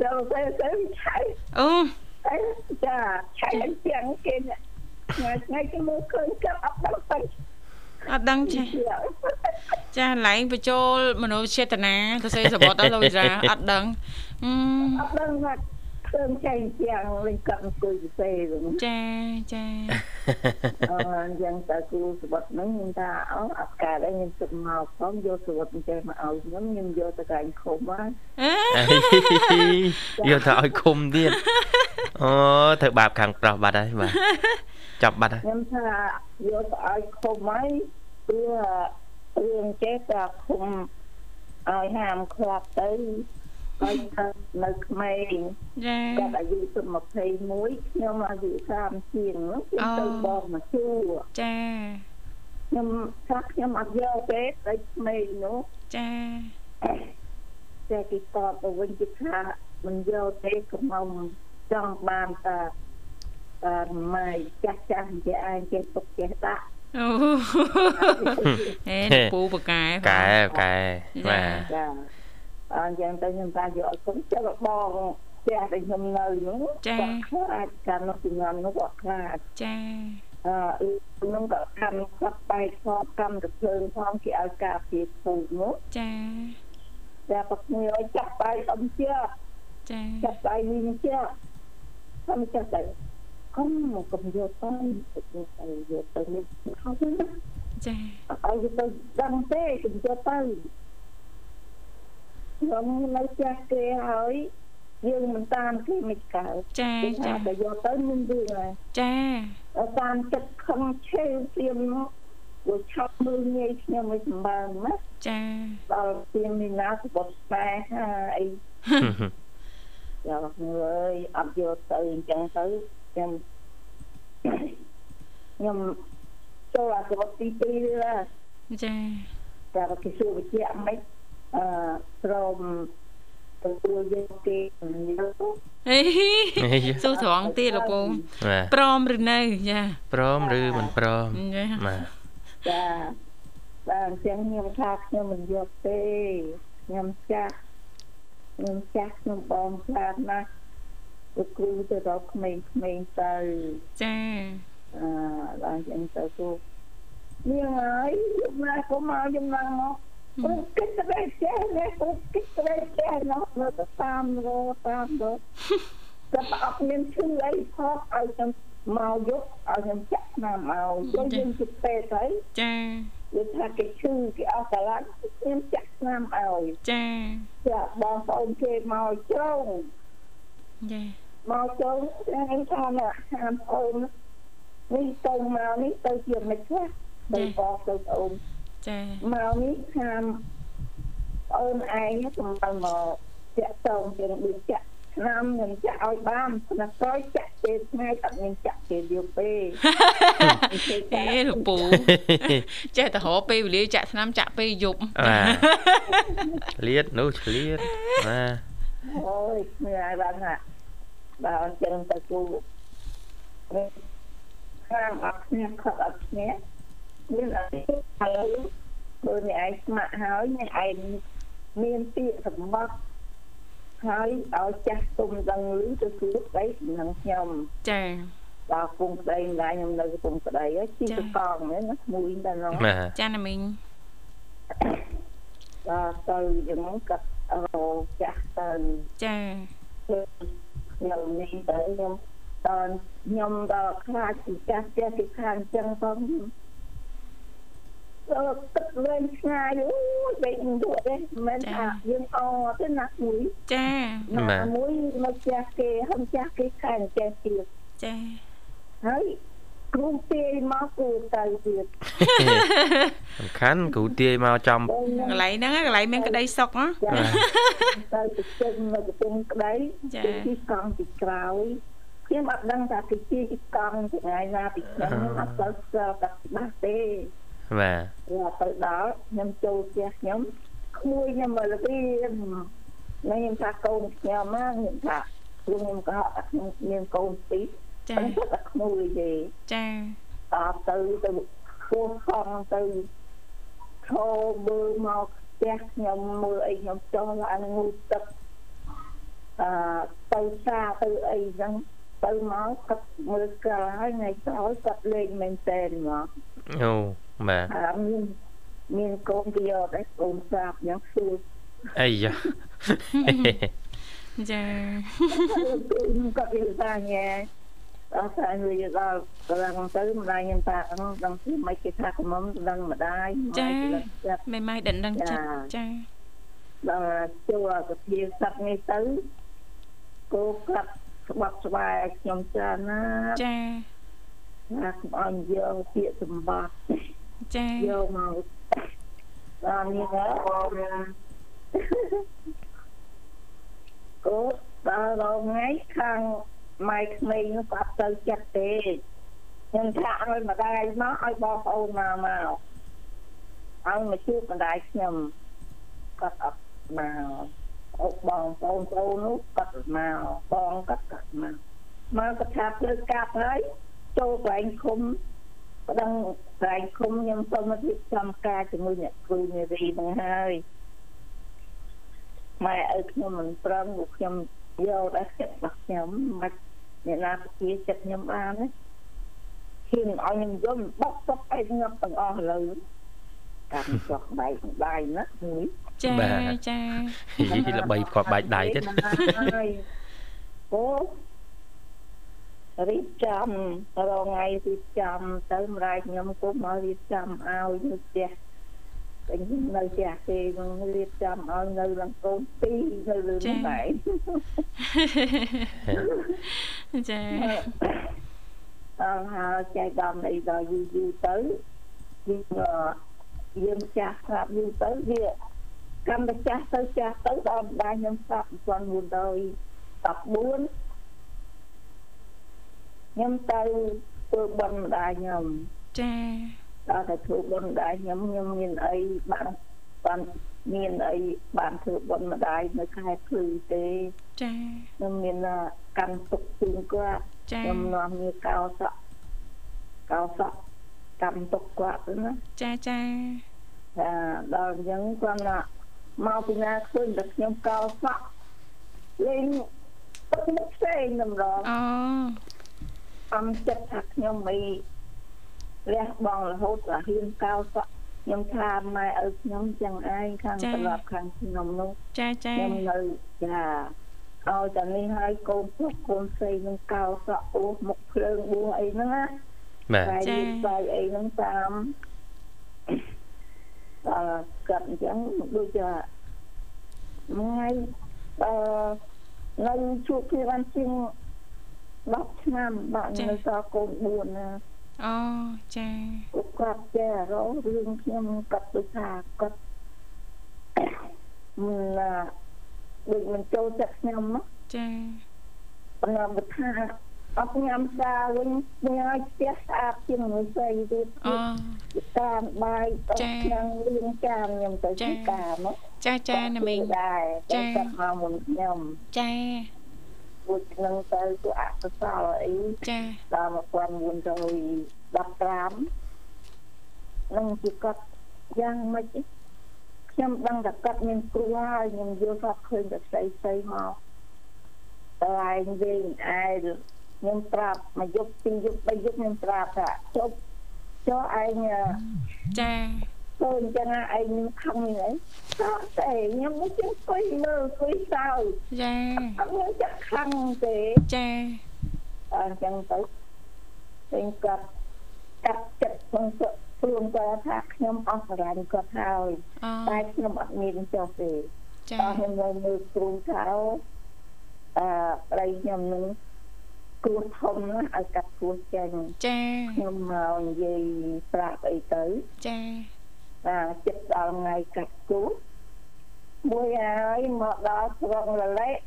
ចូលទៅទៅឆៃអូតែចាឆៃអញ្ចឹងគេថ្ងៃថ្ងៃគេមើលឃើញចាប់អត់ដល់ទៅអត់ដឹងចាចាឡើងបញ្ចូលមនោចេតនាសរសេរសម្បត្តិដល់លោកវិសាអត់ដឹងអឺអត់ដឹងថា ឃើញឆៃអញ្ចឹងលេងកាត់អង្គុយពិសេសហ្នឹងចាចាអឺអញ្ចឹងតើគូសវត្តហ្នឹងខ្ញុំថាអូអត់កើតអីខ្ញុំជិតមកផងយកសវត្តអញ្ចឹងមកឲ្យខ្ញុំខ្ញុំយកទៅកែងខុំហើយអឺយកទៅឲ្យឃុំទៀតអូធ្វើបាបខាងប្រុសបាត់ហើយបាទចាប់បាត់ហើយខ្ញុំថាយកទៅឲ្យឃុំហើយព្រោះរឿងចេះតែឃុំឲ្យហាមខ្លាប់ទៅ ហើយថានៅក្មេងចាគាត់អាយុទៅ21ខ្ញុំអាយុ30ជាងហ្នឹងខ្ញុំទៅបងមកជួចាខ្ញុំថាខ្ញុំអត់យកទេតែក្មេងនោះចាតែគេតបទៅវិញគេថាមិនយកទេកុំមកចង់បានតាតាម៉ៃចាស់ចាស់និយាយឯងចេះទុកចេះដាក់អូហេលោកពូបកែកែកែបាទចា អញ្ចឹងទៅខ្ញុំថាយកឲ្យខ្ញុំចិត្តបងផ្ទះដែលខ្ញុំនៅហ្នឹងគាត់ខ្លាចកាលនោះជំនាន់នោះគាត់ខ្លាចចាអឺនឹងក៏កម្មខ្លាប់បែកផងកម្មទៅភ្លើងផងគេឲ្យការពារពូនោះចាតែប្រគល់ឲ្យចាប់បែកអំជាចាចាប់បែកវិញជាខ្ញុំចាប់ទៅកុំមកកុំយកទៅទៅយកទៅនេះហើយណាចាអត់ឲ្យទៅដឹងទេកុំយកទៅ ខ្ញុំនៅផ្ទះគេហើយយើងមិនតាមគេមិនកើតចាគេថាចាតែយកទៅមានរឿងហើយចាតាមចិត្តខំឆេវព្រាមនោះវាឆប់មើលងាយខ្ញុំមិនសម្បើមណាចាដល់ព្រាមនេះណាសបត់ស្នេហាអីយកអើយអត់យកទៅអញ្ចឹងទៅខ្ញុំខ្ញុំចូលអាសបត់ទី2ណាចាតែគេសួរវិជ្ជាមិន អឺព្រមទទួលយកគេយកហេសួរត្រង់ទៀតលោកពូបាទព្រមឬនៅចាព្រមឬមិនព្រមចាបាទចាបាទអញ្ចឹងខ្ញុំថាខ្ញុំមិនយកទេខ្ញុំចាស់ខ្ញុំចាស់ខ្ញុំបងខ្លាចណាស់លោកគ្រូទៅរកក្មេងៗទៅចាអឺដល់ចឹងទៅគូនាងហើយយប់ណាក៏មកយប់ណាមកព្រោះ គិតតែចេះនេះព្រោះគិតតែចេះនោះនៅតែតាមរតាមរតែអត់មានឈឺអីផកឲ្យខ្ញុំមកយកឲ្យខ្ញុំចាក់ឆ្នាំមកយកយើងទៅពេទ្យហើយចាវាថាគេឈឺគេអស់កលាត់ខ្ញុំចាក់ឆ្នាំឲ្យចាចាបងប្អូនគេមកចោងចាមកចោងខ្ញុំថាណាហាមអូននេះទៅមកនេះទៅជាមិនខ្លះទៅបងទៅអូន ចាមកនេះហាមអូនឯងទៅមកចាក់តងជាដូចចាក់ឆ្នាំខ្ញុំចាក់ឲ្យបានណាក្រោយចាក់ពេលថ្ងៃអត់មានចាក់ពេលយប់ទេអេលោកពូចេះតែរកពេលវេលាចាក់ថ្នាំចាក់ពេលយប់បាទឆ្លៀតនោះឆ្លៀតបាទអូយមានអារម្មណ៍ណាបើអញ្ចឹងទៅគូខាងអត់គ្នាខកអត់គ្នា មានអីហើយបើអ្នកឯងស្ម័គ្រហើយអ្នកឯងមានពាក្យសម្បត្តិហើយឲ្យចាស់ទុំដឹងឮទៅគឺស្ដីនឹងខ្ញុំចាដល់គុំក្តីម្ដាយខ្ញុំនៅគុំក្តីហើយជីទៅកងហ្នឹងណាមួយតែនោះបាទចាណាមីងដល់ទៅយ៉ាងហ្នឹងក៏រចាស់ទៅចាខ្ញុំនេះទៅខ្ញុំតើខ្ញុំដល់ខ្លាចពីចាស់ចាស់ពីខាងអញ្ចឹងផងអឺ ទឹកវែងឆ្ងាយអូយបែកដួលទេមិនមែនថាយើងអទេណាមួយចាណាមួយមកចាស់គេហឹមចាស់គេខាងចាស់ទៀតចាហើយគ្រូទាយមកគូទៅទៀតសំខាន់គ្រូទាយមកចំបងកន្លែងហ្នឹងកន្លែងមានក្តីសុខណាចាទៅទៅជិញនៅកំពង់ក្តីចាទីកង់ពីក្រោយខ្ញុំអត់ដឹងថាពីទីកង់ថ្ងៃណាពីខ្ញុំខ្ញុំអត់ទៅស្គាល់កាត់ច្បាស់ទេ បាទដល់ទៅដល់ខ្ញុំចូលផ្ទះខ្ញុំក្មួយខ្ញុំមកលពីខ្ញុំថាកូនខ្ញុំមកខ្ញុំថាព្រោះខ្ញុំក៏អត់ខ្ញុំមានកូនពីរចាតែតែក្មួយទេចាតបទៅទៅគួរខំទៅឈោមើលមកផ្ទះខ្ញុំមើលអីខ្ញុំចុះឡើងងូតទឹកអឺទៅសាទៅអីហ្នឹងទៅមកគាត់មើលកាលហើយថ្ងៃក្រោយគាត់លេងមែនតែនមក អូបាទហើយមានមានកូនពីអត់ឯងកូនសាបយ៉ាងសួរអីយ៉ាចាខ្ញុំក៏និយាយថាញ៉ែអត់តែនិយាយដល់កន្លងទៅម្ដាយខ្ញុំថាអឺដឹងពីមិនគេថាកមុំដឹងម្ដាយចាមេម៉ាយដណ្ដឹងចិត្តចាដល់ចូលអាសភាសັດនេះទៅគោកាត់ស្បាត់ស្បែកខ្ញុំច្រើនណាស់ចា ថាខ្ញុំអត់យកពាក្យសម្បត្តិចាយកមកដល់នេះណាគោដល់រងថ្ងៃខាងម៉ែក្មេងនោះក៏អត់ទៅចិត្តទេខ្ញុំថាឲ្យម្ដាយមកឲ្យបងប្អូនមកមកឲ្យមកជួបម្ដាយខ្ញុំគាត់អត់មកអុកបងប្អូនប្អូននោះគាត់មកបងគាត់គាត់មកមកគាត់ថាធ្វើកាប់ហើយ ចូលកន្លែងឃុំប្តឹងកន្លែងឃុំខ្ញុំសូមមករៀបចំការជាមួយអ្នកគ្រូនារីហ្នឹងហើយម៉ែឪខ្ញុំមិនប្រឹងពួកខ្ញុំយកដល់ចិត្តរបស់ខ្ញុំមិនអ្នកណាពជាចិត្តខ្ញុំបានណាហ៊ានឲ្យខ្ញុំយំបោកសុកឯងងាប់ទាំងអស់លើកម្មចុះបែកបាយណាមួយចាចាយីល្បីផ្គាប់បាច់ដៃទៀតហើយអូ រៀបចំរងថ្ងៃរៀបចំទៅម្ដាយខ្ញុំគុំមករៀបចំឲ្យនៅផ្ទះតែខ្ញុំនៅផ្ទះគេនឹងរៀបចំឲ្យនៅឡើងកូនពីរនៅលើនោះដែរចាអើហើយចែកដំអីដល់យូរយូរទៅយើងយើងចាស់ស្រាប់យូរទៅវាកម្មតែចាស់ទៅចាស់ទៅដល់ម្ដាយខ្ញុំស្រាប់1914 ខ្ញុំទៅធ្វើបន់ម្ដាយខ្ញុំចាដល់តែធ្វើបន់ម្ដាយខ្ញុំខ្ញុំមានអីបានបានមានអីបានធ្វើបន់ម្ដាយនៅខែភ្លឺទេចាខ្ញុំមានកម្មទុកជូនគាត់ចាខ្ញុំនាំមានកោសក់កោសក់កម្មទុកគាត់ទៅណាចាចាថាដល់អញ្ចឹងគាត់ណាមកពីណាឃើញតែខ្ញុំកោសក់លេងទឹកមុខផ្សេងម្ដងអូ អំចិត្តថាខ្ញុំអីលះបងរហូតដល់ហ៊ានកោសក់ខ្ញុំថាម៉ែឪខ្ញុំចឹងឯងខាងត្រឡប់ខាងខ្ញុំនោះចាចាខ្ញុំនៅចាឲ្យតែនេះហើយកូនពុកកូនស្រីនឹងកោសក់អូសមុខភ្លើងបួសអីហ្នឹងណាបាទតែនេះតែអីហ្នឹងតាមដល់កាត់អញ្ចឹងដូចជាថ្ងៃអឺនៅជួបគ្នាបានជាង 10ឆ្នាំបាទនៅសល់កូន4ណាអូចាគាត់ចេះរករឿងខ្ញុំគាត់ដូចថាគាត់មិនណាដូចមិនចូលចិត្តខ្ញុំណាចាប៉ុន្តែបើថាអត់ញ៉ាំសាវិញញ៉ាំឲ្យផ្ទះស្អាតជាងមនុស្សស្រីទៀតអូតាមបាយទៅក្នុងលៀងចានខ្ញុំទៅទីការមកចាចាណាមីងដែរតែគាត់មកមុនខ្ញុំចា ពួកនឹងទៅគឺអកុសលអីចាដល់1915នឹងជាគាត់យ៉ាងម៉េចខ្ញុំដឹងតែគាត់មានគ្រូហើយខ្ញុំយល់ថាឃើញតែស្អីស្អីមកតែឯងវិញឯងខ្ញុំប្រាប់មកយប់ពីរយប់បីយប់ខ្ញុំប្រាប់ថាជប់ចុះឯងចា ឃើញចឹងឯងនឹងខឹងអីអត់ទេខ្ញុំមិនចេះគួយមើលគួយសើចាអត់មានចាក់ខឹងទេចាអញ្ចឹងទៅពេញគាត់កាត់ចិត្តក្នុងខ្លួនគាត់ថាខ្ញុំអស់សារ៉ាញ់គាត់ហើយអូតែខ្ញុំអត់មានចុះទេចាតោះខ្ញុំនៅមើលគ្រូថាអឺប្តីខ្ញុំនឹងគួរធំណាស់ឲ្យកាត់គួរចេញចាខ្ញុំមកនិយាយប្រាប់អីទៅចាអា ចិត្តដល់ថ្ងៃកាត់គួរមួយហើយមកដល់ស្រុករលែក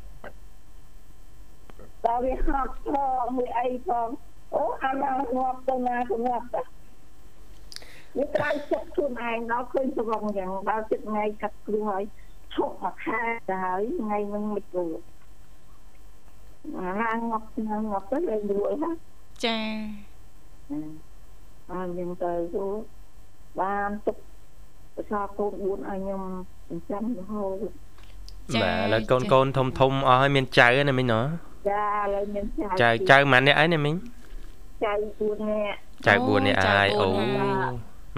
ដល់វាហត់ផងមួយអីផងអូអាណាងាប់ទៅណាទៅងាប់ទៅវាក្រៅចិត្តខ្លួនឯងដល់ឃើញស្រុកយ៉ាងដល់ចិត្តថ្ងៃកាត់គ្រូហើយឈប់មកខែទៅហើយថ្ងៃហ្នឹងមិនគួរអាណាងាប់ណាងាប់ទៅលេងរួចហើយចាអើយើងទៅគូបានទុក ប្រសាកូន4ឲ្យខ្ញុំចិញ្ចឹមរហូតបាទឥឡូវកូនកូនធំធំអស់ហើយមានចៅណាមីងណ៎ចាឥឡូវមានចៅចៅចៅម៉ាននេះឯងណាមីងចៅ4នាក់ចៅ4នេះឯងអូ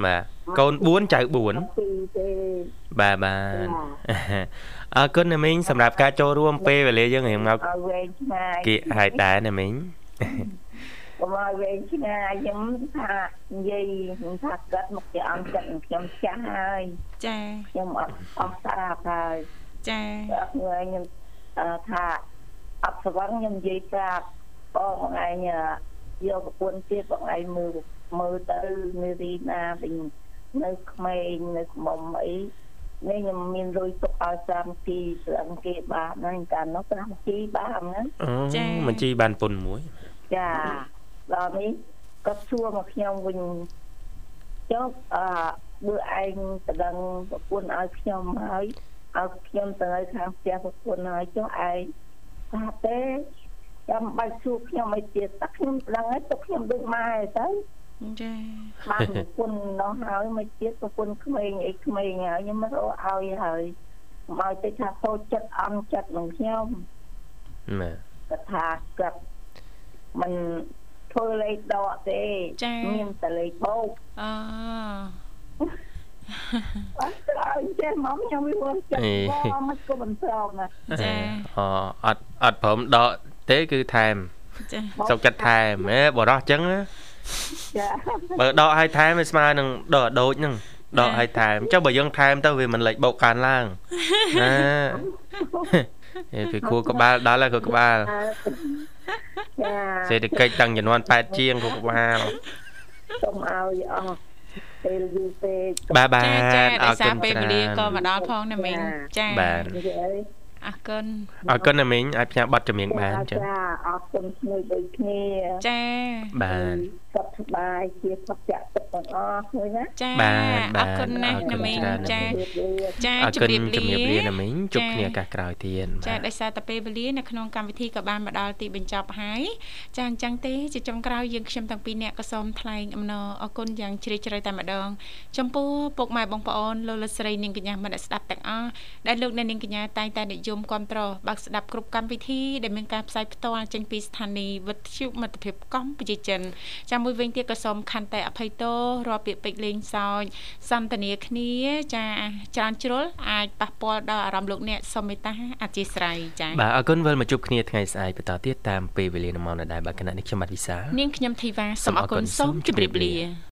បាទកូន4ចៅ4ពីរទេបាទបាទអរគុណណាមីងសម្រាប់ការចូលរួមពេលវេលាយើងរៀងមកឲ្យវែងឆ្ងាយគៀកហើយដែរណាមីង កុំឲ្យវែងឆ្ងាយខ្ញុំថានិយាយខ្ញុំថាកាត់មកជាអង្គចិត្តនឹងខ្ញុំចាស់ហើយចាខ្ញុំអត់អស់ស្រាប់ហើយចាអត់ងើខ្ញុំអឺថាអត់ស្វឹងខ្ញុំនិយាយប្រាប់បងឯងយកប្រពន្ធទៀតបងឯងមើលមើលទៅមេរីណាវិញនៅក្មេងនៅខ្មុំអីនេះខ្ញុំមានលុយទុកឲ្យ5គីស្លឹងគេបានហ្នឹងកាលនោះ5គីបានហ្នឹងអូបញ្ជីបានពុនមួយចា ដល់នេះគាត់សួរមកខ្ញុំវិញចុះអឺបើឯងតដឹងប្រពន្ធឲ្យខ្ញុំហើយឲ្យខ្ញុំទៅនៅខាងផ្ទះប្រពន្ធហើយចុះឯងថាទេចាំបាច់សួរខ្ញុំឲ្យទៀតតែខ្ញុំដឹងហើយទុកខ្ញុំដូចម៉ែទៅចាបានប្រពន្ធនោះហើយមកទៀតប្រពន្ធក្មេងអីក្មេងហើយខ្ញុំរកឲ្យហើយមកទៅថាតូចចិត្តអន់ចិត្តនឹងខ្ញុំបាទគាត់ថាគាត់មិន ធ្វើលេខដកទេមានតែលេខបូកអូអត់ត្រូវចេះមកខ្ញុំវាចិត្តមកមិនក៏មិនព្រមណាចាអូអត់អត់ព្រមដកទេគឺថែមចាសុកចិត្តថែមហេបរោះអញ្ចឹងណាចាបើដកឲ្យថែមវាស្មើនឹងដកដូចហ្នឹងដកឲ្យថែមចុះបើយើងថែមទៅវាមិនលេចបោកកើនឡើងណាហេពីគួរក្បាលដល់ហើយគួរក្បាលចា សេដ្ឋកិច្ចតាំងចំនួន8ជាងគួរក្បាលសូមឲ្យអស់ពេលយូរពេកបាទបាទចាចាអដោយរសាគុរណពេលវេលាច្រើនក៏មកដល់ផងណាមីងចាបាទនិយាយ អរគុណអរគុណណាមីងឲ្យផ្ញើប័ណ្ណចម្រៀងបានចឹងចាអរគុណគ្នាដូចគ្នាចាបាទសុខសប្បាយជាសុខចាក់ទឹកទាំងអស់គ្នាណាចាបាទបាអទរគុណណាស់អរគុណាណមីងច្រើនចាណាស់ចាអរជគុណម្រាបជំរាបលាលាណាមីងជួបចាគ្នាឱកាសក្រោយទៀតចាបាទដោយសារតែពេលវេលានៅក្នុងកម្មវិធីក៏បានមកដល់ទីបញ្ចប់ហើយចាអញ្ចឹងទេជាចុងក្រោយយើងខ្ញុំទាំងពីរអ្នកក៏សូមថ្លែងអំណរអគុណយ៉ាងជ្រាលជ្រៅតែម្ដង ចំពោះពុកម៉ែបងប្អូនលោកលោកស្រីនាងកញ្ញាមនស្ដាប់ទាំងអស់ដែលលោកអ្នកនាងកញ្ញាតែងតែនិយមគ្រប់ត្របើកស្ដាប់គ្រប់កម្មវិធីដែលមានការផ្សាយផ្ទាល់ចេញពីស្ថានីយ៍វិទ្យុមិត្តភាពកម្ពុជាចិនចាំមួយវិញទៀតក៏សូមខន្តីអភ័យទោសរាល់ពាក្យពេចន៍លេងសើចសន្ទនាគ្នាចាច្រើនជ្រុលអាចប៉ះពាល់ដល់អារម្មណ៍លោកអ្នកសូមមេត្តាអធិស្ឋានចាបាទអរគុណវិលមកជួបគ្នាថ្ងៃស្អែកបន្តទៀតតាមពេលវេលានៅម៉ោងដដែលបាទគណៈនេះខ្ញុំបាទវិសានាងខ្ញុំធីវ៉ាសូមអរគុណសូមជម្រាបលា